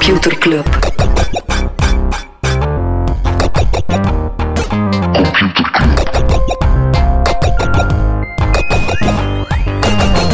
Computer Club.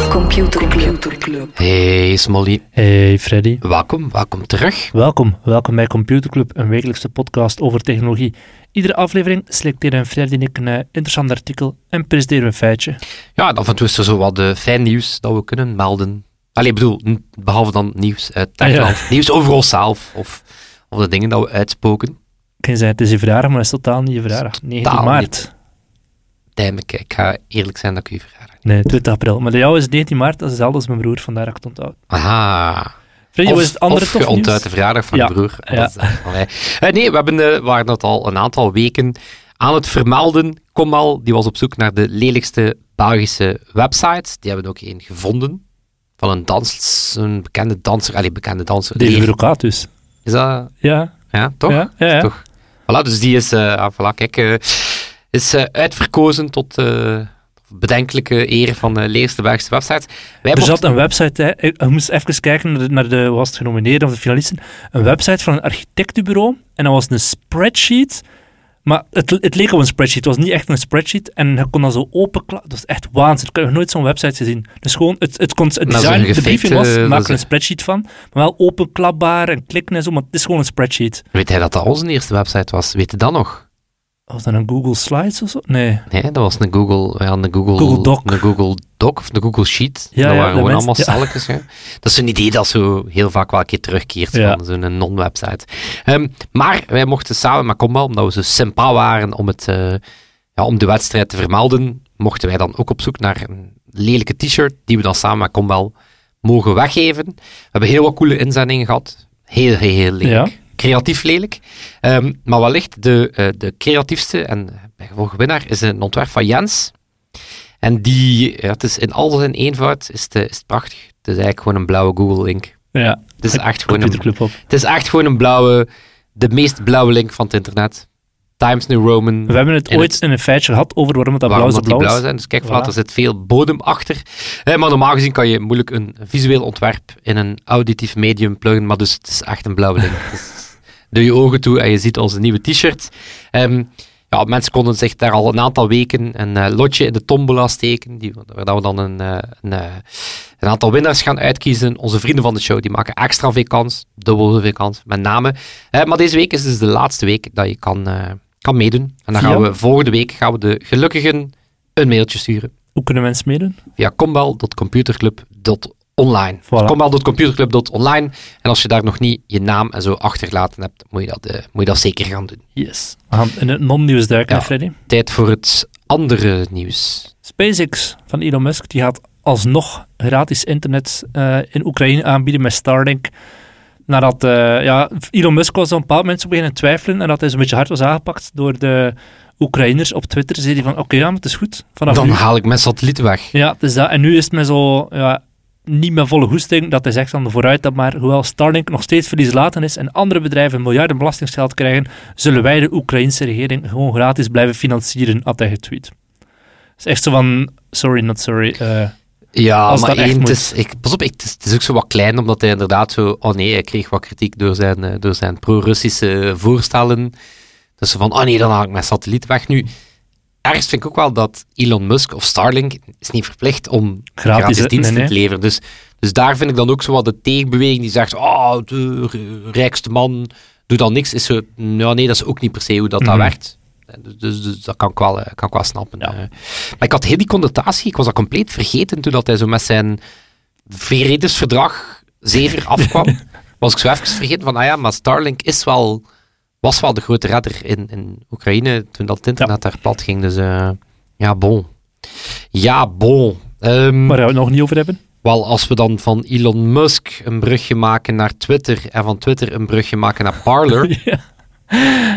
Computer Club. Hey Smolly, Hey Freddy, welkom, welkom terug. welkom. Welkom bij Computer Club, een wekelijkse podcast over technologie. Iedere aflevering selecteren Freddy en ik een eh, interessant artikel en presenteren we een feitje. Ja, dan af en toe is er zo wat uh, fijn nieuws dat we kunnen melden. Allee, ik bedoel, behalve dan nieuws uit Techland. Nieuws over onszelf, of, of de dingen dat we uitspoken. Ik zeggen, het is je verjaardag, maar het is totaal niet je verjaardag. 19 Totaal maart. Damn, ik, ik ga eerlijk zijn dat ik u verjaardag. Nee, 20 april. Maar de jou is 19 maart, dat is hetzelfde als mijn broer, vandaar dat ik het onthoud. Aha. Freddy, wat is Of, het andere of je onthoudt de verjaardag van Ja, je broer. ja. Dat eh, nee, we hebben, eh, waren het al een aantal weken aan het vermelden. Komal, die was op zoek naar de lelijkste Belgische websites. Die hebben ook één gevonden. Van een dans, een bekende danser. Allee, bekende danser. Dus. Is dat... Ja, Ja, toch? ja, ja. ja. Toch? Voilà, dus die is, ah, voilà, kijk, eh, is eh, uitverkozen tot eh, bedenkelijke eer van de leerste Belgische websites. Wij Er zat een website, hè. ik ik moest even kijken naar de, naar de was het genomineerd of de finalisten, een website van een architectenbureau en dat was een spreadsheet, maar het, het leek op een spreadsheet, het was niet echt een spreadsheet en je kon dat zo openklappen, dat was echt waanzin, ik heb nog nooit zo'n website gezien. Dus gewoon, het, het, kon, het is design, de briefing was, maak is er een spreadsheet van, maar wel openklapbaar en klikken en zo, maar het is gewoon een spreadsheet. Weet hij dat dat onze eerste website was? Weet je dat nog? Was dat een Google Slides of zo? Nee. Nee, dat was een Google, ja, een Google, Google Doc. Een Google Doc of een Google Sheet. Ja, dat ja, waren de gewoon allemaal ja. celletjes. Ja. Dat is een idee dat zo heel vaak wel een keer terugkeert Ja. van zo'n non-website. Ehm, maar wij mochten samen met Comba, omdat we zo sympa waren om, het, eh, ja, om de wedstrijd te vermelden, mochten wij dan ook op zoek naar een lelijke t-shirt die we dan samen met Combel mogen weggeven. We hebben heel wat coole inzendingen gehad. Heel, heel, heel lelijk. Creatief lelijk. Ehm, maar wellicht de, eh, de creatiefste en bijgevolg winnaar is een ontwerp van Jens. En die, ja, het is in al zijn eenvoud, is het, eh, is het prachtig. Het is eigenlijk gewoon een blauwe Google-link. Ja, Het is echt gewoon een, op. het is echt gewoon een blauwe, de meest blauwe link van het internet. Times New Roman. We hebben het ooit in een feitje gehad over waarom het dat blauw waarom blauw blauw zijn. Dus kijk, Voilà. voilà. er zit veel bodem achter. Eh, maar normaal gezien kan je moeilijk een visueel ontwerp in een auditief medium pluggen, maar dus het is echt een blauwe link. Doe je ogen toe en je ziet onze nieuwe t-shirt. Ehm, ja, mensen konden zich daar al een aantal weken een eh, lotje in de tombola steken, die, waar we dan een, eh, een, eh, een aantal winnaars gaan uitkiezen. Onze vrienden van de show die maken extra veel kans, dubbel zoveel kans, met name. Maar deze week is dus de laatste week dat je kan, kan meedoen. En dan gaan we volgende week gaan we de gelukkigen een mailtje sturen Hoe kunnen mensen meedoen? via combel.computerclub.online. Voilà. Combel.computerclub.online. En als je daar nog niet je naam en zo achtergelaten hebt, moet je dat, eh, moet je dat zeker gaan doen. Yes. We gaan in het non-nieuws duiken, Ja. Freddy. Tijd voor het andere nieuws. SpaceX van Elon Musk die gaat alsnog gratis internet eh, in Oekraïne aanbieden met Starlink. Nadat eh, ja, Elon Musk was op een bepaald moment zo beginnen twijfelen en dat hij zo'n beetje hard was aangepakt door de Oekraïners op Twitter. Zei hij van, oké, ja, maar het is goed. Vanaf Dan nu. haal ik mijn satellieten weg. Ja, het is dat. En nu is het met zo... Ja, niet met volle goesting dat hij zegt van vooruit dat maar, hoewel Starlink nog steeds verlieslatend is en andere bedrijven miljarden belastingsgeld krijgen, zullen wij de Oekraïnse regering gewoon gratis blijven financieren, had hij getweet. Het is echt zo van, sorry, not sorry. eh, Ja, Als maar dat echt het is, ik, pas op, ik, het, is, het is ook zo wat klein, omdat hij inderdaad zo... Oh nee, hij kreeg wat kritiek door zijn, eh, door zijn pro-Russische voorstellen. Dus van, oh nee, dan haal ik mijn satelliet weg. Nu, ergens vind ik ook wel dat Elon Musk of Starlink is niet verplicht om Gratis, gratis, diensten Nee, nee. te leveren. Dus, dus daar vind ik dan ook zo wat de tegenbeweging die zegt, oh, de rijkste man doet dan niks. Is zo, nou nee, dat is ook niet per se hoe dat, Mhm. dat werkt. Dus, dus, dus dat kan ik wel, eh, kan ik wel snappen. Ja. eh. Maar ik had heel die connotatie, ik was dat compleet vergeten toen dat hij zo met zijn vredesverdrag zever afkwam. was ik zo even vergeten van, ah ja, maar Starlink is wel, was wel de grote redder in, in Oekraïne toen dat het internet daar plat ging. Dus eh, ja, bon. Ja, bon. Ehm, waar we het nog niet over hebben. wel, als we dan van Elon Musk een brugje maken naar Twitter en van Twitter een brugje maken naar Parler. ja.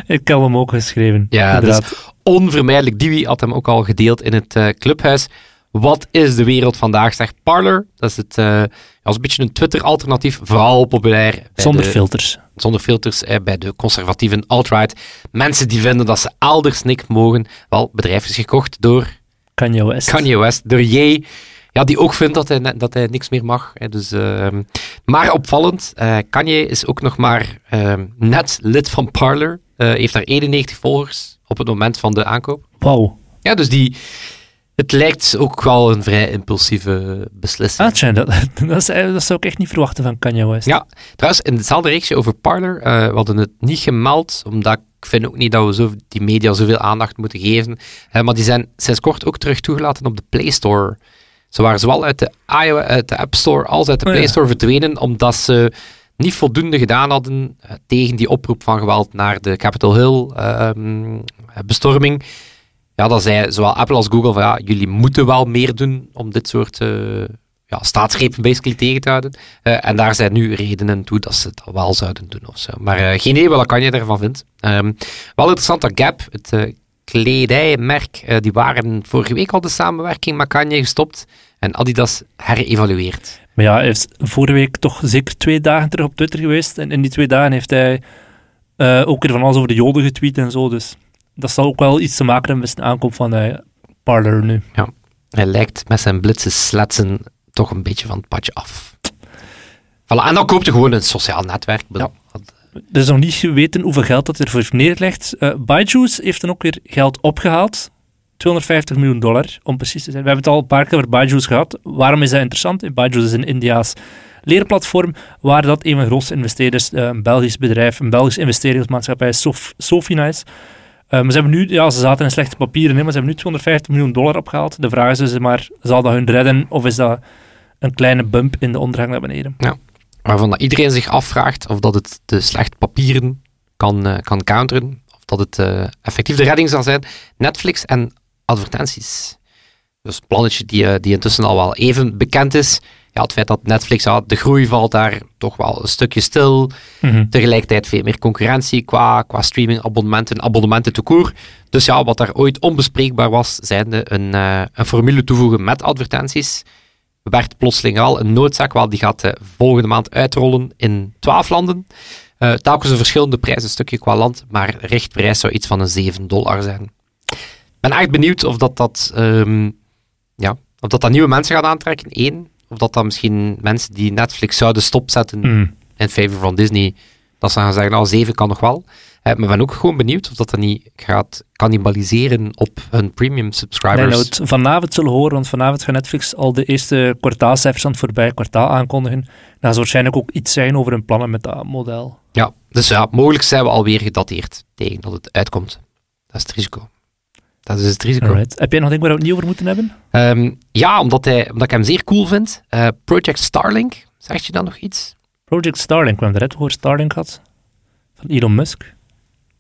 Ik heb hem ook geschreven. Ja, inderdaad. dus onvermijdelijk. Diwi had hem ook al gedeeld in het eh, clubhuis. Wat is de wereld vandaag, zegt Parler. Dat is, het, eh, als een beetje een Twitter-alternatief, vooral populair. bij Zonder de- filters. zonder filters eh, bij de conservatieven alt-right. Mensen die vinden dat ze elders niks mogen. Wel, bedrijf is gekocht door Kanye West. Kanye West, door Ye. Ja, die ook vindt dat hij, dat hij niks meer mag. Hè. Dus, ehm, Maar opvallend, eh Kanye is ook nog maar ehm, net lid van Parler. Heeft daar 91 volgers op het moment van de aankoop. Wauw. Ja, dus die, het lijkt ook wel een vrij impulsieve beslissing. Ah, tja, dat, dat, is, eh, dat zou ik echt niet verwachten van Kanye West. Ja, trouwens, in hetzelfde reeksje over Parler, eh, we hadden het niet gemeld, omdat ik vind ook niet dat we zo, die media zoveel aandacht moeten geven. Eh, maar die zijn sinds kort ook terug toegelaten op de Play Store. Ze waren zowel uit de, iOS, uit de App Store als uit de Oh, Play ja. Store verdwenen, omdat ze niet voldoende gedaan hadden tegen die oproep van geweld naar de Capitol Hill ehm, bestorming. Ja, dat zei zowel Apple als Google van ja, jullie moeten wel meer doen om dit soort eh ja, staatsgrepen basically tegen te houden. Eh, en daar zijn nu redenen toe dat ze dat wel zouden doen of zo. Maar eh, geen idee wat kan je ervan vindt. Ehm, wel interessant dat Gap, het kledijmerk, die waren vorige week al de samenwerking met Kanye gestopt en Adidas herevalueerd. Maar ja, hij is vorige week toch zeker twee dagen terug op Twitter geweest. En in die twee dagen heeft hij ook weer van alles over de joden getweet en zo. Dus dat zal ook wel iets te maken hebben met zijn aankoop van eh Parler nu. Hij lijkt met zijn blitse sletsen toch een beetje van het padje af. Voilà, en dan koopt hij gewoon een sociaal netwerk. Wat- Er is nog niet geweten hoeveel geld dat ervoor neergelegd. Eh Byju's heeft dan ook weer geld opgehaald. 250 miljoen dollar, om precies te zijn. We hebben het al een paar keer over Byju's gehad. Waarom is dat interessant? Byju's is een Indiaas leerplatform, waar dat een van de grootste investeerders, eh, een Belgisch bedrijf, een Belgisch investeringsmaatschappij, Sof Sofinice. Eh, maar ze hebben nu, ja, ze zaten in slechte papieren, maar ze hebben nu 250 miljoen dollar opgehaald. De vraag is dus maar, zal dat hun redden, of is dat een kleine bump in de ondergang naar beneden? waarvan dat iedereen zich afvraagt of dat het de slechte papieren kan, eh, kan counteren, of dat het eh, effectief de redding zal zijn. Netflix en advertenties. Dus plannetje die, eh, die intussen al wel even bekend is. Ja, het feit dat Netflix, ja, de groei valt daar toch wel een stukje stil. Tegelijkertijd veel meer concurrentie qua, qua streaming, abonnementen, abonnementen te koer. Dus ja, wat daar ooit onbespreekbaar was, zijnde een, eh, een formule toevoegen met advertenties, werd plotseling al een noodzaak. Wel, die gaat eh, volgende maand uitrollen in 12 landen. Eh telkens een verschillende prijs, een stukje qua land, maar richtprijs zou iets van een 7 dollar zijn. Ik ben echt benieuwd of dat, dat, ehm, ja, of dat, dat nieuwe mensen gaat aantrekken, één. Of dat dat misschien mensen die Netflix zouden stopzetten Mm. in favor van Disney, dat ze gaan zeggen, nou, 7 kan nog wel. Eh, maar ik ben ook gewoon benieuwd of dat dan niet gaat cannibaliseren op hun premium Nee, subscribers. nou, het vanavond zullen horen, want vanavond gaat Netflix al de eerste kwartaalcijfers aan het voorbij kwartaal aankondigen. Daar zal waarschijnlijk ook iets zijn over hun plannen met dat model. Ja, dus ja, mogelijk zijn we alweer gedateerd tegen dat het uitkomt. Dat is het risico. Dat is het risico. Alright. Heb jij nog dingen waar we het niet over moeten hebben? Ehm, ja, omdat, hij, omdat ik hem zeer cool vind. Eh, Project Starlink, zegt je dan nog iets? Project Starlink, we hebben het over Starlink gehad. Van Elon Musk.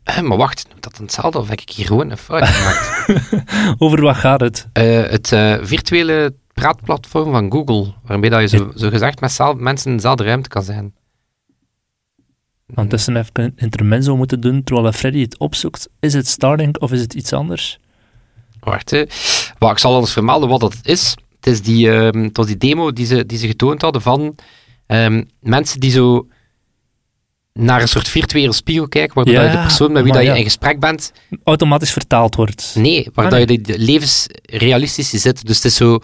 Eh, maar wacht, dat hetzelfde of heb ik hier gewoon een fout gemaakt? Over wat gaat het? Eh, het virtuele praatplatform van Google, waarmee dat je zo, zo gezegd met zelf, mensen in dezelfde ruimte kan zijn. Ondertussen even een intermezzo moeten doen, terwijl Freddy het opzoekt. Is het Starlink of is het iets anders? Wacht, hè. Wacht, ik zal anders vermelden wat dat is. Het, is die, ehm, het was die demo die ze, die ze getoond hadden van ehm, mensen die zo naar een soort virtuele spiegel kijken, waardoor Ja, je de persoon met wie maar dat je ja. in gesprek bent, Automatisch vertaald wordt. nee, waar Ah, je de, zit. Dus het is zo,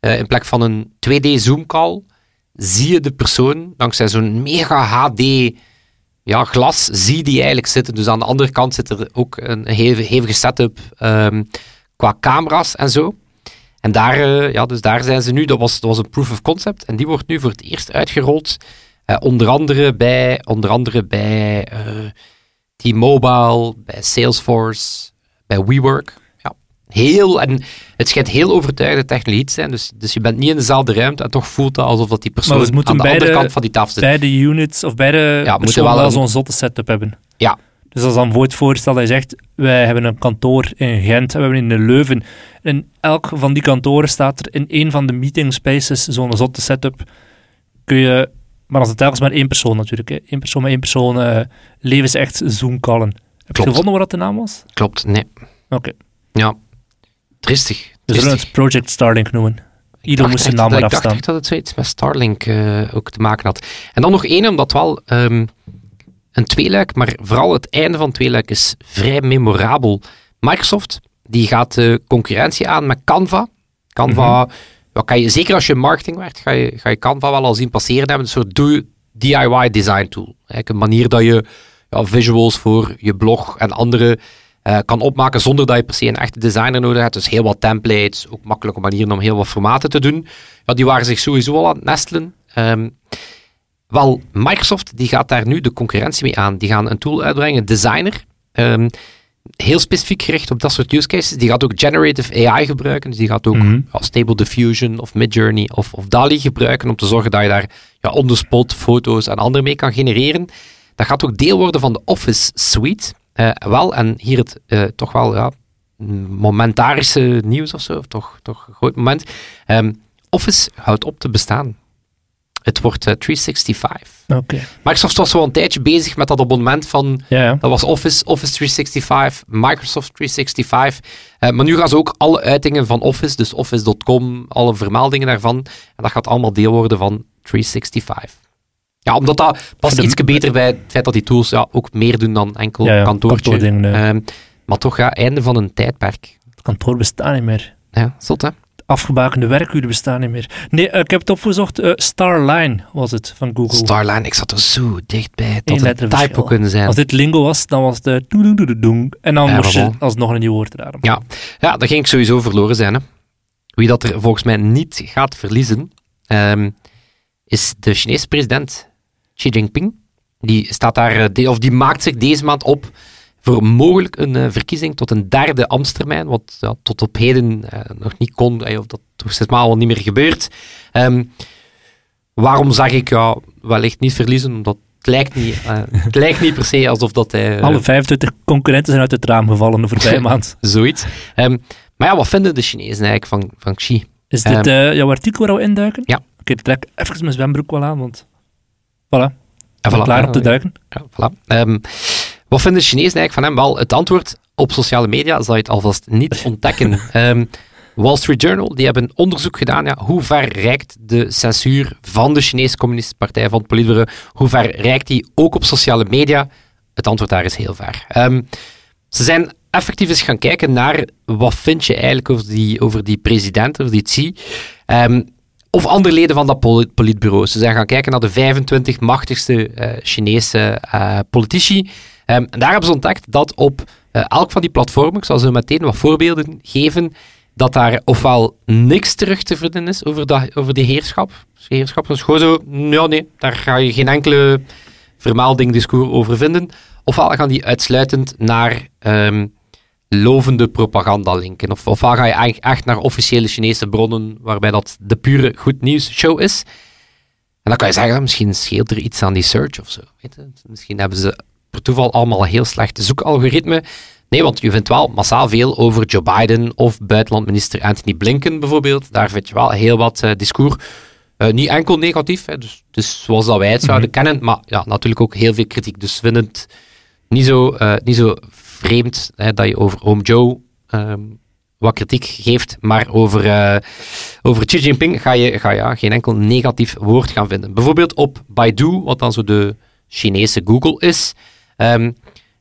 eh, in plek van een 2D Zoom-call, zie je de persoon dankzij zo'n mega HD ja, glas, zie die eigenlijk zitten. Dus aan de andere kant zit er ook een hevige, hevige setup ehm, qua camera's en zo. En daar, eh, ja, dus daar zijn ze nu, dat was, dat was een proof of concept, en die wordt nu voor het eerst uitgerold. eh, onder andere bij, onder andere bij eh, T-Mobile, bij Salesforce, bij WeWork. Ja, heel, en het schijnt heel overtuigende technologie te zijn, dus, dus je bent niet in dezelfde ruimte en toch voelt het alsof dat die persoon moeten aan de beide- andere kant van die tafel zit. Beide units of beide moeten personen wel zo'n zotte setup hebben. Ja. Dus als dan voor het voorstel dat je zegt, wij hebben een kantoor in Gent, en we hebben in Leuven. In elk van die kantoren staat er in één van de meeting spaces zo'n zotte setup. Kun je, maar als het telkens maar één persoon natuurlijk, hè. één persoon met één persoon, eh leven ze echt Zoom-callen. Heb je gevonden wat dat de naam was? Klopt, nee. Oké, Ja. Tristig. we zullen het Project Starlink noemen. Dacht moest zijn naam dat- maar Ik dacht dat het zoiets met Starlink eh, ook te maken had. En dan nog één, omdat wel ehm, een tweeluik, maar vooral het einde van het tweeluik is vrij memorabel. Microsoft die gaat de concurrentie aan met Canva. Canva, ja, kan je, zeker als je in marketing werkt, ga je, ga je Canva wel al zien passeren hebben. Een soort do- DIY design tool. Eigenlijk een manier dat je ja, visuals voor je blog en andere eh, kan opmaken zonder dat je per se een echte designer nodig hebt. Dus heel wat templates, ook makkelijke manieren om heel wat formaten te doen. Ja, die waren zich sowieso al aan het nestelen. Ehm, wel, Microsoft die gaat daar nu de concurrentie mee aan. Die gaan een tool uitbrengen, Designer. Ehm, heel specifiek gericht op dat soort use cases. Die gaat ook generative AI gebruiken. Dus die gaat ook Mhm. ja, Stable Diffusion of Midjourney of, of DALI gebruiken om te zorgen dat je daar ja, on the spot foto's en andere mee kan genereren. Dat gaat ook deel worden van de Office Suite. Eh, wel, en hier het eh, toch wel ja, momentarische nieuws of zo, of toch, toch een groot moment. Ehm, Office houdt op te bestaan. Het wordt eh, 365. Oké. Microsoft was wel een tijdje bezig met dat abonnement van Ja, ja. dat was Office, Office 365, Microsoft 365. Eh, maar nu gaan ze ook alle uitingen van Office, dus Office.com, alle vermeldingen daarvan. En dat gaat allemaal deel worden van 365. Ja, omdat dat past iets beter bij het feit dat die tools ja, ook meer doen dan enkel Ja, ja, kantoortje. Ehm, maar toch, ja, einde van een tijdperk. Het kantoor bestaat niet meer. Ja, zot hè? Afgebakende werkuren bestaan niet meer. Nee, eh, ik heb het opgezocht. eh, Starline was het van Google. Starline, ik zat er zo dichtbij. Eén Dat een typo kunnen zijn. Als dit lingo was, dan was het eh, doe doe doe doe doe. En dan moest je alsnog een nieuw woord raden. Ja, ja, dat ging ik sowieso verloren zijn. Hè. Wie dat er volgens mij niet gaat verliezen, ehm, is de Chinese president Xi Jinping. Die, staat daar, eh, of die maakt zich deze maand op voor mogelijk een eh, verkiezing tot een derde ambtstermijn, wat ja, tot op heden eh, nog niet kon, eh, of dat toch steeds maar al niet meer gebeurt. Ehm, waarom zeg ik ja, wellicht niet verliezen? Omdat het lijkt niet, het lijkt niet per se alsof dat hij... Alle 25 concurrenten zijn uit het raam gevallen de voorbije maand. Zoiets. Ehm, maar ja, wat vinden de Chinezen eigenlijk van, van Xi? Is dit Ehm, eh, jouw artikel waar we induiken? Ja. Oké, ik trek even mijn zwembroek wel aan, want... Voilà, En klaar om te duiken. Ja, voilà. Ehm, wat vinden de Chinezen eigenlijk van hem? Wel, het antwoord op sociale media zal je het alvast niet ontdekken. Ehm, Wall Street Journal die hebben onderzoek gedaan. Ja, hoe ver reikt de censuur van de Chinese Communistische Partij van het Politbureau? Hoe ver reikt die ook op sociale media? Het antwoord daar is heel ver. Ehm, ze zijn effectief eens gaan kijken naar wat vind je eigenlijk over die, over die president, over die Xi. Ehm, of andere leden van dat poli- politbureau. Ze zijn gaan kijken naar de 25 machtigste eh, Chinese eh, politici. Ehm, en daar hebben ze ontdekt dat op eh, elk van die platformen, ik zal zo meteen wat voorbeelden geven, dat daar ofwel niks terug te vinden is over, dat, over die heerschap. Dus heerschap is gewoon zo, ja nee, daar ga je geen enkele vermelding, discours over vinden. Ofwel gaan die uitsluitend naar ehm, lovende propaganda linken. Of, ofwel ga je echt naar officiële Chinese bronnen, waarbij dat de pure goed nieuws show is. En dan kan je zeggen, misschien scheelt er iets aan die search of zo. Weet je? Misschien hebben ze per toeval allemaal een heel slechte zoekalgoritme. Nee, want je vindt wel massaal veel over Joe Biden of buitenlandminister Anthony Blinken bijvoorbeeld. Daar vind je wel heel wat eh, discours. Eh, niet enkel negatief, hè, dus, dus zoals dat wij het zouden kennen, maar ja, natuurlijk ook heel veel kritiek. Dus we vinden het niet zo, eh, niet zo vreemd hè, dat je over Oom Joe ehm, wat kritiek geeft, maar over, over Xi Jinping ga je, ga ja, geen enkel negatief woord gaan vinden. Bijvoorbeeld op Baidu, wat dan zo de Chinese Google is. Ehm,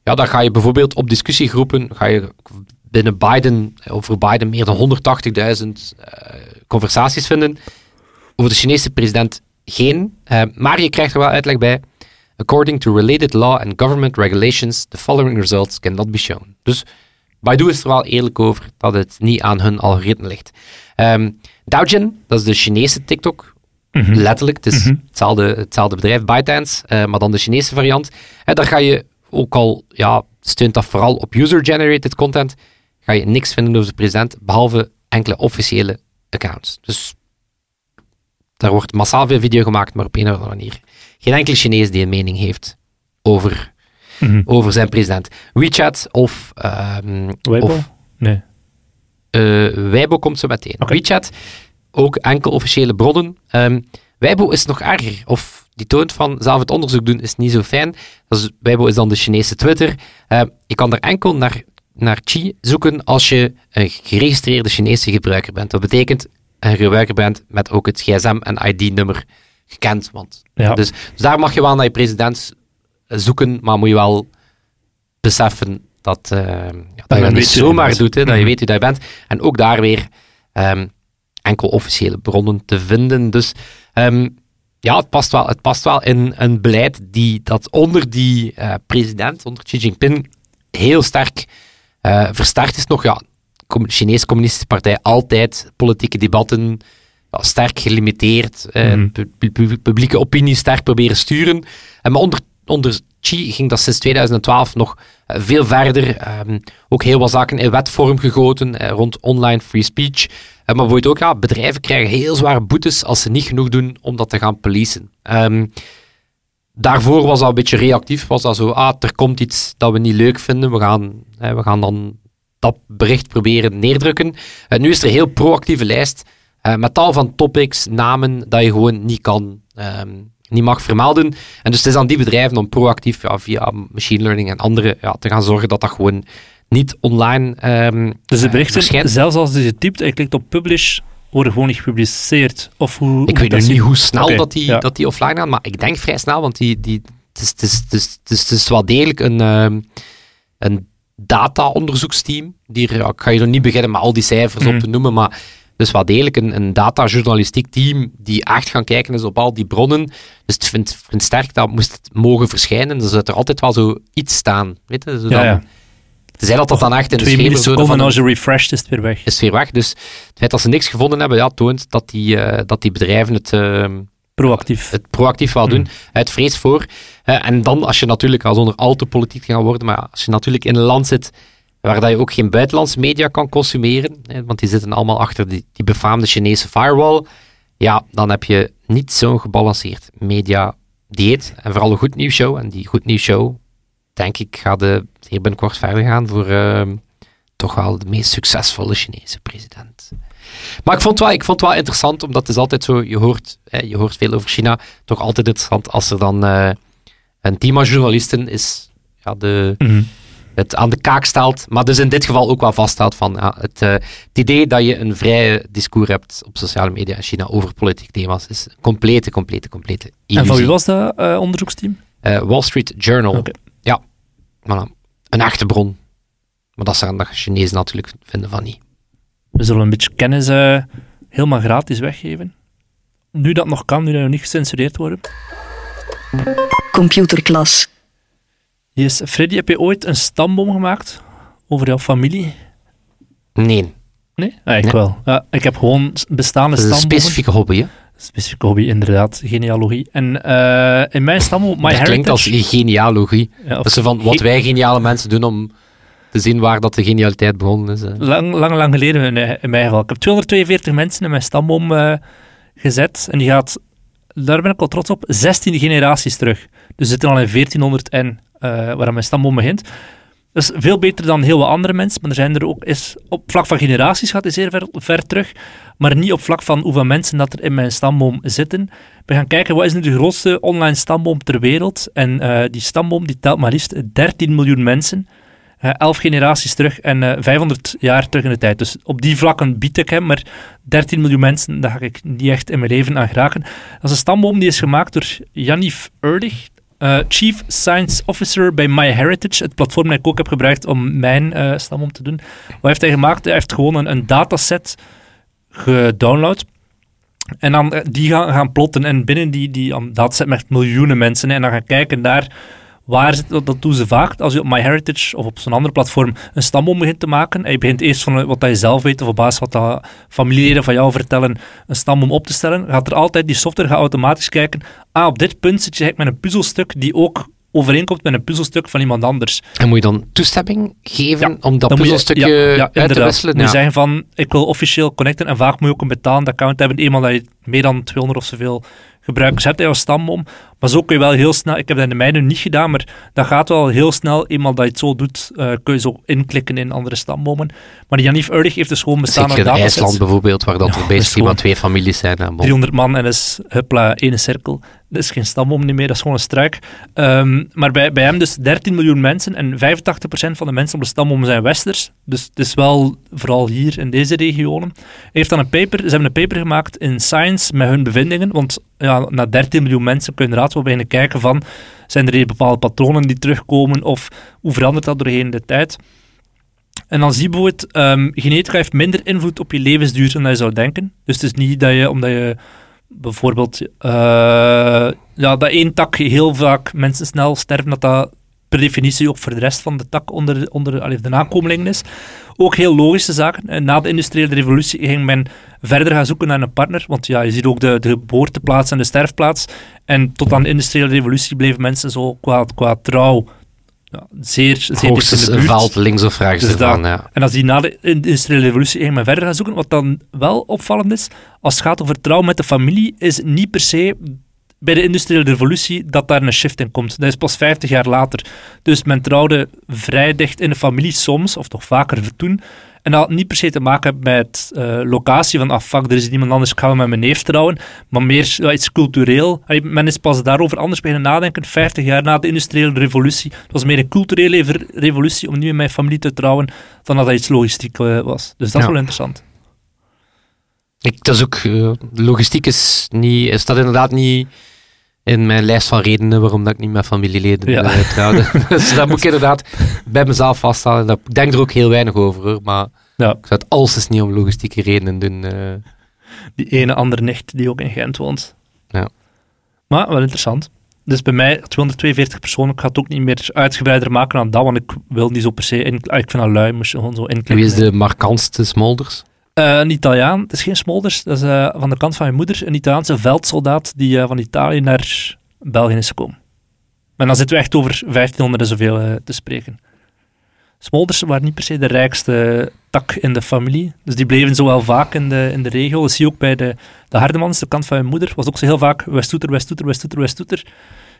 ja, dan ga je bijvoorbeeld op discussiegroepen, ga je binnen Biden, over Biden meer dan 180.000 eh, conversaties vinden. Over de Chinese president geen, eh, maar je krijgt er wel uitleg bij. According to related law and government regulations, the following results cannot be shown. Dus Baidu is er wel eerlijk over dat het niet aan hun algoritme ligt. Ehm Doujin, dat is de Chinese TikTok. Mhm. Letterlijk, het is hetzelfde, hetzelfde bedrijf, ByteDance, eh, maar dan de Chinese variant. En daar ga je ook al, ja, steunt dat vooral op user-generated content, ga je niks vinden over de president, behalve enkele officiële accounts. Dus daar wordt massaal veel video gemaakt, maar op een of andere manier. Geen enkele Chinees die een mening heeft over, Mhm. over zijn president. WeChat of, ehm Weibo? of Nee. eh, Weibo komt zo meteen. WeChat, ook enkel officiële bronnen. Ehm Weibo is nog erger. Of die toont van zelf het onderzoek doen is niet zo fijn. Dus Weibo is dan de Chinese Twitter. Eh, je kan er enkel naar, naar Qi zoeken als je een geregistreerde Chinese gebruiker bent. Dat betekent een gebruiker bent met ook het gsm- en ID-nummer gekend. Want, Ja. dus, dus daar mag je wel naar je president zoeken, maar moet je wel beseffen dat, eh, ja, dat je dat niet zomaar doet, hè, dat je Mhm. weet wie dat je bent. En ook daar weer, ehm, enkel officiële bronnen te vinden. Dus ehm, ja, het past wel, het past wel in een beleid die, dat onder die uh, president, onder Xi Jinping, heel sterk uh, versterkt is nog. Ja, de Chinese Communistische Partij altijd politieke debatten ja, sterk gelimiteerd, uh, mm. publieke opinie sterk proberen sturen. En maar onder, onder Ging dat sinds 2012 nog veel verder. Um, ook heel wat zaken in wetvorm gegoten rond online free speech. maar bijvoorbeeld ook, ja, bedrijven krijgen heel zware boetes als ze niet genoeg doen om dat te gaan policen. Um, daarvoor was dat een beetje reactief. Was dat zo, ah, er komt iets dat we niet leuk vinden. We gaan, we gaan dan dat bericht proberen neerdrukken. Uh, nu is er een heel proactieve lijst uh, met tal van topics, namen, dat je gewoon niet kan, um, niet mag vermelden. En dus het is aan die bedrijven om proactief ja, via machine learning en andere ja, te gaan zorgen dat dat gewoon niet online um, Dus de berichten, uh, zelfs als je ze typt en klikt op publish, worden gewoon niet gepubliceerd? Of hoe, ik weet nog niet hoe snel okay, dat, die, ja. dat die offline gaan, maar ik denk vrij snel, want die, die, het, is, het, is, het, is, het, is, het is wel degelijk een, um, een data-onderzoeksteam. Die, ja, ik ga je nog niet beginnen met al die cijfers mm. op te noemen, maar dus wel degelijk een, een data-journalistiek team die echt gaan kijken is op al die bronnen. Dus ik vind, vind sterk dat moest het mogen verschijnen, dan zou er altijd wel zo iets staan. Weet je? Zo ja, ja. Tenzij dat dat dan echt in de schemer... Twee van als je refreshed is het weer weg. Is het weer weg. Dus het feit dat ze niks gevonden hebben, ja, toont dat die, uh, dat die bedrijven het... Uh, proactief. Het proactief wel doen. Mm. Het vrees voor. Uh, en dan, als je natuurlijk, al zonder al te politiek gaan worden, maar als je natuurlijk in een land zit waar dat je ook geen buitenlandse media kan consumeren, hè, want die zitten allemaal achter die, die befaamde Chinese firewall, ja, dan heb je niet zo'n gebalanceerd media dieet en vooral een goed nieuwsshow. En die goed nieuwsshow denk ik, gaat de zeer binnenkort verder gaan voor uh, toch wel de meest succesvolle Chinese president. Maar ik vond, wel, ik vond het wel interessant, omdat het is altijd zo, je hoort, hè, je hoort veel over China, toch altijd interessant als er dan uh, een team van journalisten is, ja, de, -hmm. Het aan de kaak stelt, maar dus in dit geval ook wel vaststelt van ja, het, uh, het, idee dat je een vrije discours hebt op sociale media in China over politieke thema's is een complete, complete, complete illusie. En van wie was dat uh, onderzoeksteam? Wall Street Journal. Okay. Ja, voilà. een echte bron. Maar dat zijn de Chinezen natuurlijk vinden van niet. We zullen een beetje kennis uh, helemaal gratis weggeven. Nu dat nog kan, nu dat we niet gecensureerd worden. Computerklas. Yes. Freddy, heb je ooit een stamboom gemaakt over jouw familie? Nee. Nee? Ah, ik nee. wel. Ja, ik heb gewoon bestaande stambomen. een specifieke hobby, hè? Specifieke hobby, inderdaad. Genealogie. En uh, in mijn stamboom, My dat Heritage... klinkt als genealogie. Ja, dat is van wat wij geniale mensen doen om te zien waar dat de genialiteit begonnen is. Hè. Lang, lang, lang geleden in, in mijn geval. Ik heb 242 mensen in mijn stamboom uh, gezet. En die gaat, daar ben ik al trots op, 16 generaties terug. Dus we zitten al in 1400 en uh, waar mijn stamboom begint. Dat is veel beter dan heel wat andere mensen, maar er zijn er ook, is, op vlak van generaties gaat het zeer ver, terug, maar niet op vlak van hoeveel mensen dat er in mijn stamboom zitten. We gaan kijken, wat is nu de grootste online stamboom ter wereld? En uh, die stamboom die telt maar liefst 13 miljoen mensen. Uh, elf generaties terug en uh, 500 jaar terug in de tijd. Dus op die vlakken bied ik hem, maar 13 miljoen mensen, daar ga ik niet echt in mijn leven aan geraken. Dat is een stamboom die is gemaakt door Janif Erdig. Uh, Chief Science Officer bij MyHeritage, het platform dat ik ook heb gebruikt om mijn uh, stamboom te doen. Wat heeft hij gemaakt? Hij heeft gewoon een, een dataset gedownload. En dan die gaan, gaan plotten en binnen die, die dataset met miljoenen mensen en dan gaan kijken naar Waar zit dat, doen ze vaak. Als je op MyHeritage of op zo'n andere platform een stamboom begint te maken, en je begint eerst van wat je zelf weet of op basis wat dat familieleden van jou vertellen, een stamboom op te stellen, gaat er altijd die software gaat automatisch kijken, ah, op dit punt zit je met een puzzelstuk die ook overeenkomt met een puzzelstuk van iemand anders. En moet je dan toestemming geven ja, om dat puzzelstukje je, ja, ja, uit te wisselen? Nu zeggen van, ik wil officieel connecten en vaak moet je ook een betalend account hebben, eenmaal dat je meer dan 200 of zoveel gebruikers hebt in jouw stamboom. Maar zo kun je wel heel snel, ik heb dat in de mijne niet gedaan, maar dat gaat wel heel snel, eenmaal dat je het zo doet, uh, kun je zo inklikken in andere stambomen. Maar Janif Urdig heeft dus gewoon bestaande Zeker in IJsland bijvoorbeeld, waar dat ja, er maar twee families zijn. 300 man en is huppla, ene cirkel. Dat is geen stamboom niet meer, dat is gewoon een struik. Um, maar bij, bij hem dus 13 miljoen mensen en 85% van de mensen op de stamboom zijn westers. Dus het is wel vooral hier in deze regionen. Hij heeft dan een paper, ze hebben een paper gemaakt in Science met hun bevindingen, want ja, na 13 miljoen mensen kun je inderdaad wel beginnen kijken van, zijn er bepaalde patronen die terugkomen of hoe verandert dat doorheen de tijd? En dan zie je bijvoorbeeld, ehm, genetica heeft minder invloed op je levensduur dan je zou denken. Dus het is niet dat je, omdat je bijvoorbeeld, eh, ja, dat één tak heel vaak mensen snel sterven, dat dat per definitie ook voor de rest van de tak onder, onder allee, de nakomelingen is. Ook heel logische zaken. En na de industriële revolutie ging men verder gaan zoeken naar een partner, want ja, je ziet ook de, de geboorteplaats en de sterfplaats. En tot aan de industriële revolutie bleven mensen zo qua, qua trouw ja, zeer, zeer dicht in Hoogstens de valt links of rechts Dus ervan, dat- ja. En als die na de industriële revolutie ging men verder gaan zoeken, wat dan wel opvallend is, als het gaat over trouw met de familie, is niet per se bij de industriële revolutie dat daar een shift in komt. Dat is pas 50 jaar later. Dus men trouwde vrij dicht in de familie soms, of toch vaker toen. En dat had niet per se te maken met eh, locatie, van ah fuck, er is niemand anders, ik ga met mijn neef trouwen. Maar meer ja, iets cultureel. Allee, Men is pas daarover anders beginnen nadenken, 50 jaar na de industriële revolutie. Het was meer een culturele revolutie om niet met mijn familie te trouwen, dan dat dat iets logistiek eh, was. Dus dat is wel interessant. Ik, dat is ook, eh, logistiek is niet, is dat inderdaad niet in mijn lijst van redenen waarom dat ik niet met familieleden Ja. eh, trouwde. dus dat moet ik inderdaad bij mezelf vaststellen. Dat, ik denk er ook heel weinig over, hoor, maar Ja. ik zou het alles niet om logistieke redenen doen. eh. Die ene andere nicht die ook in Gent woont. Ja. Maar wel interessant. Dus bij mij 242 personen. Ik ga het ook niet meer uitgebreider maken dan dat, want ik wil niet zo per se. In, ah, ik vind dat lui, moest je gewoon zo inklikken. Wie is de markantste Smolders? Eh, een Italiaan, het is geen Smolders, dat is eh, van de kant van mijn moeder, een Italiaanse veldsoldaat die eh, van Italië naar België is gekomen. En dan zitten we echt over 1500 en zoveel te spreken. Smolders waren niet per se de rijkste tak in de familie, dus die bleven zo wel vaak in de, in de regio. Dat zie je ook bij de, de Hardemans, de kant van mijn moeder, was ook zo heel vaak Westtoeter, Westtoeter, Westtoeter, Westtoeter.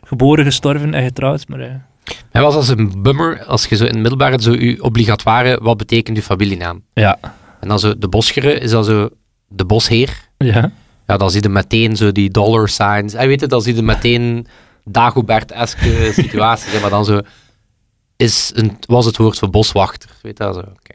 Geboren, gestorven en getrouwd, maar... Hij was als een bummer, als je zo in het middelbare zo je obligatoire, wat betekent je familienaam? ja. En dan zo de Boschere is dan zo de bosheer. Ja. Ja, dan zie je meteen zo die dollar signs. En weet je, dan zie je meteen Dagobert-eske situaties. hè, maar dan zo is een, was het woord voor boswachter. Weet je dat zo? Oké.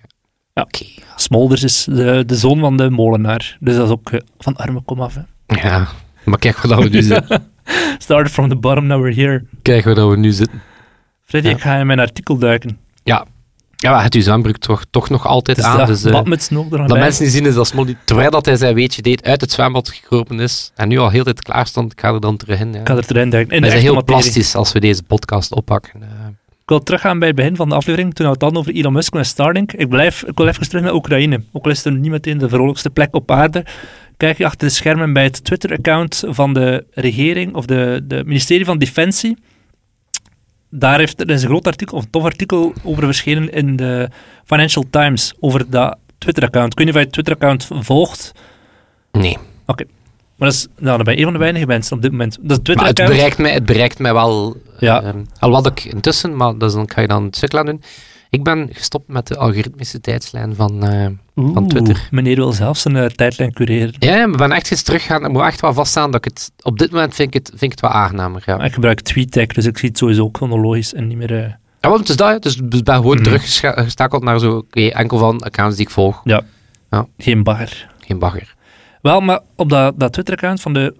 Ja. Oké. Smolders is de, de zoon van de molenaar, dus dat is ook eh, van arme kom af. Hè. Ja, maar kijk waar dat we nu zitten. Started from the bottom, now we're here. Kijk waar we nu zitten. Freddy, Ja. ik ga in mijn artikel duiken. Ja, ja maar het zwembroek toch, toch nog altijd Dus aan. dat Dus, er nog dat bij. mensen niet zien is dat Smolly, terwijl dat hij zijn weetje deed, uit het zwembad gekropen is. En nu al heel tijd klaar stond. Ik ga er dan terug in. Ja. Ik ga er duiken. In zijn echte heel materie. plastisch als we deze podcast oppakken. Eh, Ik wil teruggaan bij het begin van de aflevering, toen we het hadden over Elon Musk en Starlink. Ik, blijf, ik wil even terug naar Oekraïne. Ook al is het niet meteen de vrolijkste plek op aarde. Kijk je achter de schermen bij het Twitter-account van de regering, of de, de ministerie van Defensie. Daar heeft, er is een groot artikel, of een tof artikel over verschenen in de Financial Times, over dat Twitter-account. Of je het Twitter-account volgt, nee. maar dat is nou, dan ben je een van de weinige mensen op dit moment. Dat het Maar het Twitter-account. bereikt, mij, het bereikt mij wel. Ja. ehm, al wat ik intussen, maar dat is dan kan je dan het stuk doen. Ik ben gestopt met de algoritmische tijdslijn van, eh, van Twitter. Meneer wil zelf zijn eh, tijdlijn cureren. Ja, ja, ik ben echt eens teruggaan. Ik moet echt wel vaststaan dat ik het... Op dit moment vind ik het, vind ik het wel aangenamer, ja. Ik gebruik TweetDeck, dus ik zie het sowieso ook chronologisch en niet meer... eh, Ja, want het is dat, dus ik ben gewoon Mhm. teruggestakeld naar zo, oké, enkel van accounts die ik volg. geen bagger. Geen bagger. Wel, maar op dat, dat Twitter-account van de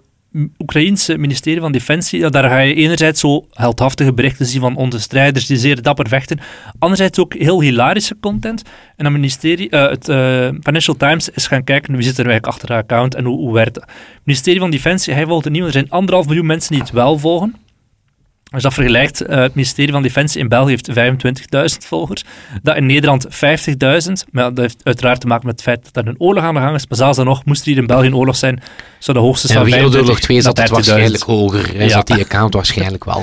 Oekraïense ministerie van Defensie, daar ga je enerzijds zo heldhaftige berichten zien van onze strijders die zeer dapper vechten, anderzijds ook heel hilarische content. En het ministerie, eh, het eh, Financial Times is gaan kijken wie zit er eigenlijk achter dat account en hoe, hoe werkt het. Ministerie van Defensie, hij volgt het er zijn anderhalf miljoen mensen die het wel volgen. Als je dat vergelijkt, eh, het ministerie van Defensie in België heeft 25.000 volgers, dat in Nederland 50.000. Maar dat heeft uiteraard te maken met het feit dat er een oorlog aan de gang is. Maar zelfs dan nog, moest er hier in België een oorlog zijn, zou de hoogste van Wereldoorlog 25 2 zat het 30.000. waarschijnlijk hoger. Hij Ja. zat die account waarschijnlijk wel.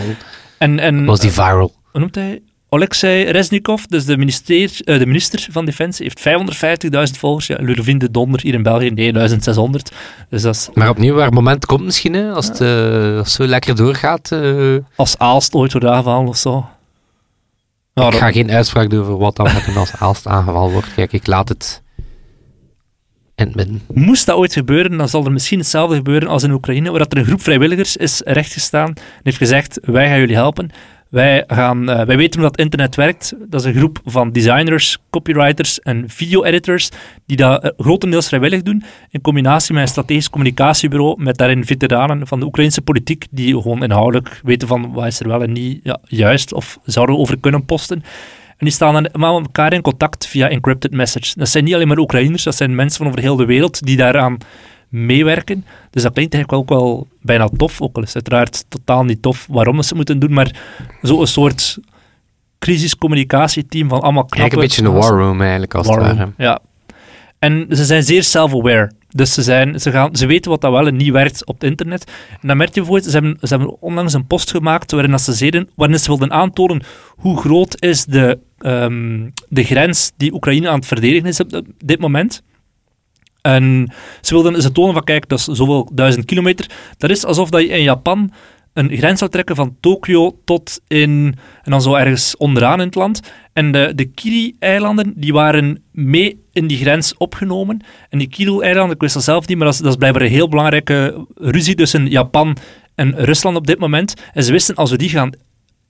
En, en Was die viral. hoe noemt hij? Alexei Reznikov, dus de minister, eh, de minister van Defensie, heeft 550.000 volgers. Ja, de Donder hier in België 9600. Dus dat is, Maar opnieuw, waar het moment komt misschien, hè, als, het, eh, als het zo lekker doorgaat. eh, als Aalst ooit wordt aangevallen of zo. Ik dat- ga geen uitspraak doen over wat dan met als Aalst aangevallen wordt. Kijk, ik laat het in het. Moest dat ooit gebeuren, dan zal er misschien hetzelfde gebeuren als in Oekraïne, waar dat er een groep vrijwilligers is rechtgestaan en heeft gezegd, wij gaan jullie helpen. Wij, gaan, eh, wij weten hoe dat internet werkt. Dat is een groep van designers, copywriters en video-editors die dat eh, grotendeels vrijwillig doen, in combinatie met een strategisch communicatiebureau, met daarin veteranen van de Oekraïnse politiek, die gewoon inhoudelijk weten van wat is er wel en niet ja, juist, of zouden over kunnen posten. En die staan dan met elkaar in contact via encrypted message. Dat zijn niet alleen maar Oekraïners, dat zijn mensen van over heel de wereld die daaraan meewerken. Dus dat klinkt eigenlijk ook wel bijna tof, ook al is het uiteraard totaal niet tof waarom ze het moeten doen, maar zo'n soort crisiscommunicatieteam van allemaal knappe... Eigenlijk een beetje een war room eigenlijk, als War het ware. Ja. En ze zijn zeer self-aware. Dus ze, zijn, ze, gaan, ze weten wat dat wel en niet werkt op het internet. En dan merk je bijvoorbeeld, ze hebben, ze hebben onlangs een post gemaakt waarin dat ze zeiden, waarin ze wilden aantonen hoe groot is de, ehm, de grens die Oekraïne aan het verdedigen is op dit moment. En ze wilden ze tonen van, kijk, dat is zoveel duizend kilometer. Dat is alsof dat je in Japan een grens zou trekken van Tokio tot in, en dan zo ergens onderaan in het land. En de, de Kiri-eilanden, die waren mee in die grens opgenomen. En die Kiri-eilanden, ik wist dat zelf niet, maar dat is, dat is blijkbaar een heel belangrijke ruzie tussen Japan en Rusland op dit moment. En ze wisten, als we die gaan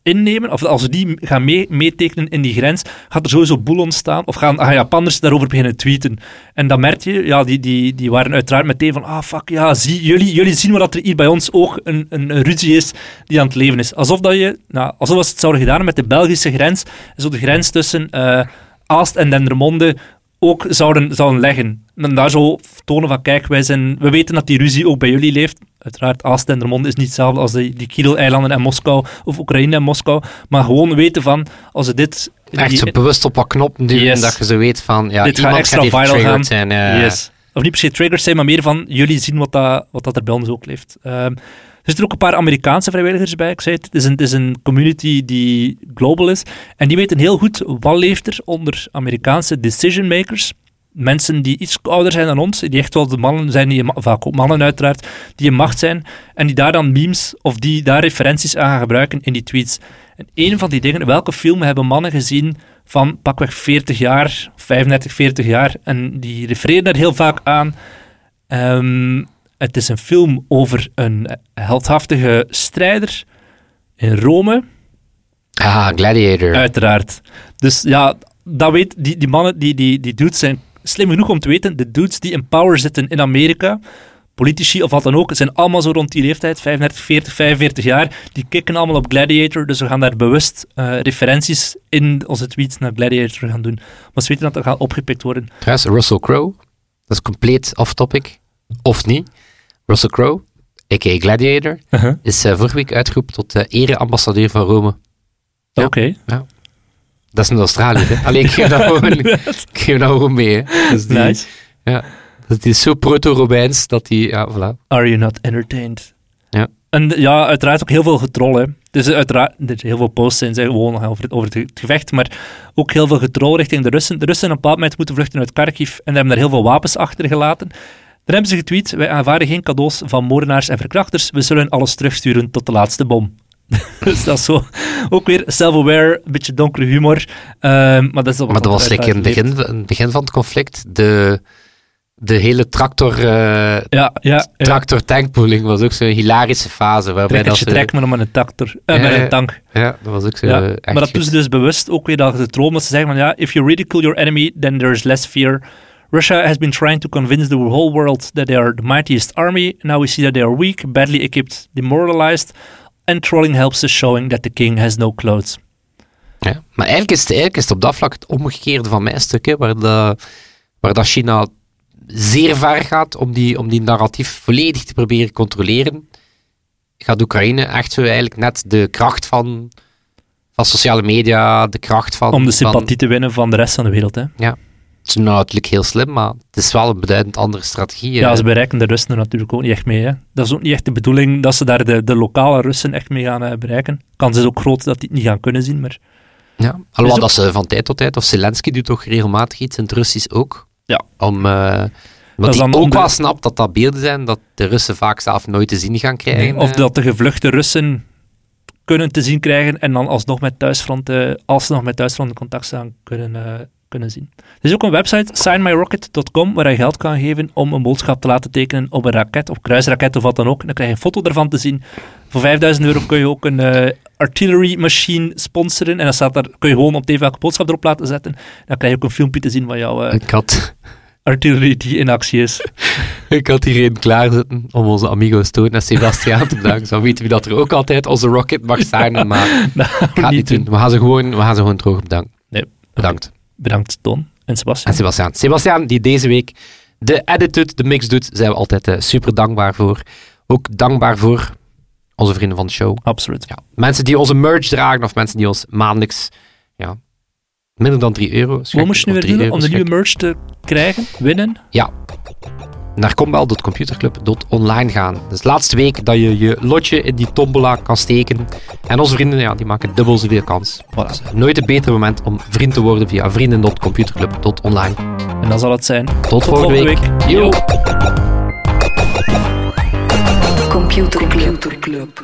innemen, of als we die gaan mee, meetekenen in die grens, gaat er sowieso boel ontstaan, of gaan, gaan Japanners daarover beginnen tweeten. En dan merk je, ja, die, die, die waren uiteraard meteen van, ah fuck, ja, zie, jullie, jullie zien wel dat er hier bij ons ook een, een, ruzie is die aan het leven is. Alsof dat je, nou, alsof ze het zouden gedaan met de Belgische grens, zo de grens tussen eh, Aalst en Dendermonde ook zouden, zouden leggen. En daar zo tonen van, kijk, wij zijn, we weten dat die ruzie ook bij jullie leeft. Uiteraard, Aalst en Dendermonde is niet hetzelfde als die, die Kirill-eilanden en Moskou, of Oekraïne en Moskou. Maar gewoon weten van, als we dit... Echt die- zo bewust op wat knoppen duwen, Yes. dat je zo weet van, ja, Dit gaat iemand extra gaat viral gaan. zijn. Yes. Of niet per se triggers zijn, maar meer van jullie zien wat dat, wat dat er bij ons ook leeft. Ehm, zitten ook een paar Amerikaanse vrijwilligers bij. Ik zei het, het is een, het is een community die global is. En die weten heel goed wat leeft er onder Amerikaanse decision makers. Mensen die iets ouder zijn dan ons, die echt wel de mannen zijn, die, vaak ook mannen uiteraard, die in macht zijn. En die daar dan memes of die daar referenties aan gaan gebruiken in die tweets. En een van die dingen, welke film hebben mannen gezien van pakweg 40 jaar, 35, 40 jaar, en die refereren daar heel vaak aan. Ehm, het is een film over een heldhaftige strijder in Rome, Ah, Gladiator. uiteraard. Dus ja, dat weet, die, die mannen, die, die, die dudes zijn slim genoeg om te weten, de dudes die in power zitten in Amerika, politici of wat dan ook, zijn allemaal zo rond die leeftijd, 35, 40, 45 jaar, die kicken allemaal op Gladiator, dus we gaan daar bewust eh, referenties in onze tweets naar Gladiator gaan doen. Maar ze weten dat dat gaat opgepikt worden. Trouwens, Russell Crowe, dat is compleet off-topic, of niet. Russell Crowe, a.k.a. Gladiator, is eh, vorige week uitgeroepen tot uh, ere-ambassadeur van Rome. Ja. Oké. Dat is in Australië, hè. Alleen ik geef dat gewoon, ik geef dat gewoon mee, hè. Dus die, Nice. Ja, dat is zo proto-Romeins dat die, ja, voilà. Are you not entertained? Ja. En ja, uiteraard ook heel veel getrol. Hè. Dus uiteraard, er zijn heel veel posts zijn, zijn gewoon over het, over het gevecht, maar ook heel veel getrol richting de Russen. De Russen hebben op een bepaald moment moeten vluchten uit Kharkiv en hebben daar heel veel wapens achtergelaten. Dan hebben ze getweet, wij aanvaarden geen cadeaus van moordenaars en verkrachters, we zullen alles terugsturen tot de laatste bom. dus dat is zo, ook weer self-aware, een beetje donkere humor. ehm, maar dat, is Maar dat was lekker in het begin, van het conflict, de, de hele tractor, eh Ja, ja, ja. tractor tankpooling was ook zo'n hilarische fase, waarbij dat ze... trek, maar dan met een tractor. Ja, met een tank. Ja, dat was ook zo maar dat goed. doen ze dus bewust ook weer dat de troll, dat ze zeggen van ja, if you ridicule your enemy, then there's less fear. Russia has been trying to convince the whole world that they are the mightiest army. Now we see that they are weak, badly equipped, demoralized, and trolling helps us showing that the king has no clothes. Ja. Maar eigenlijk is, het, eigenlijk is het op dat vlak het omgekeerde van mijn stukje, waar, de, waar dat China zeer ver gaat om die, om die narratief volledig te proberen controleren, gaat Oekraïne echt zo eigenlijk net de kracht van, van sociale media, de kracht van... Om de van- sympathie te winnen van de rest van de wereld. Hè. het is nou natuurlijk heel slim, maar het is wel een beduidend andere strategie. Ja, eh. ze bereiken de Russen er natuurlijk ook niet echt mee. Hè. Dat is ook niet echt de bedoeling dat ze daar de, de lokale Russen echt mee gaan eh, bereiken. Kans is ook groot dat die het niet gaan kunnen zien, maar Ja, alhoewel Dus dat ze van tijd tot tijd, of Zelensky doet toch regelmatig iets in het Russisch ook. Ja. Om, eh omdat hij dan ook onder- wel snapt dat dat beelden zijn dat de Russen vaak zelf nooit te zien gaan krijgen. of eh. dat de gevluchte Russen kunnen te zien krijgen en dan alsnog met thuisfronten, alsnog met thuisfronten contact staan kunnen, eh, kunnen zien. Er is ook een website, signmyrocket.com, waar je geld kan geven om een boodschap te laten tekenen op een raket, op kruisraket of wat dan ook. En dan krijg je een foto ervan te zien. Voor 5000 euro kun je ook een eh, artillery machine sponsoren en dan staat daar, kun je gewoon op tv welke boodschap erop laten zetten. Dan krijg je ook een filmpje te zien van jouw had, artillery die in actie is. ik had hier een klaarzitten om onze amigo's Toon en Sebastiaan te bedanken. Zo weten we dat er ook altijd onze rocket mag zijn, maar Dat gaan ik ga we het niet doen. We gaan ze gewoon, we gaan ze gewoon droog bedanken. Nee. Bedankt. Bedankt Ton en Sebastian. En. Sebastiaan, die deze week de edit doet, de mix doet, zijn we altijd eh, super dankbaar voor. Ook dankbaar voor onze vrienden van de show. Absoluut. Ja, mensen die onze merch dragen of mensen die ons maandelijks ja, minder dan 3 euro Wat moest je nu weer 3 doen om de nieuwe merch te krijgen? Winnen? Ja. Naar combel.computerclub.online gaan. Dus laatste week dat je je lotje in die tombola kan steken. En onze vrienden ja, die maken dubbel zoveel kans. Voilà. Dus nooit een beter moment om vriend te worden via vrienden.computerclub.online. En dan zal het zijn. Tot, volgende, week. Yo. Computer Club.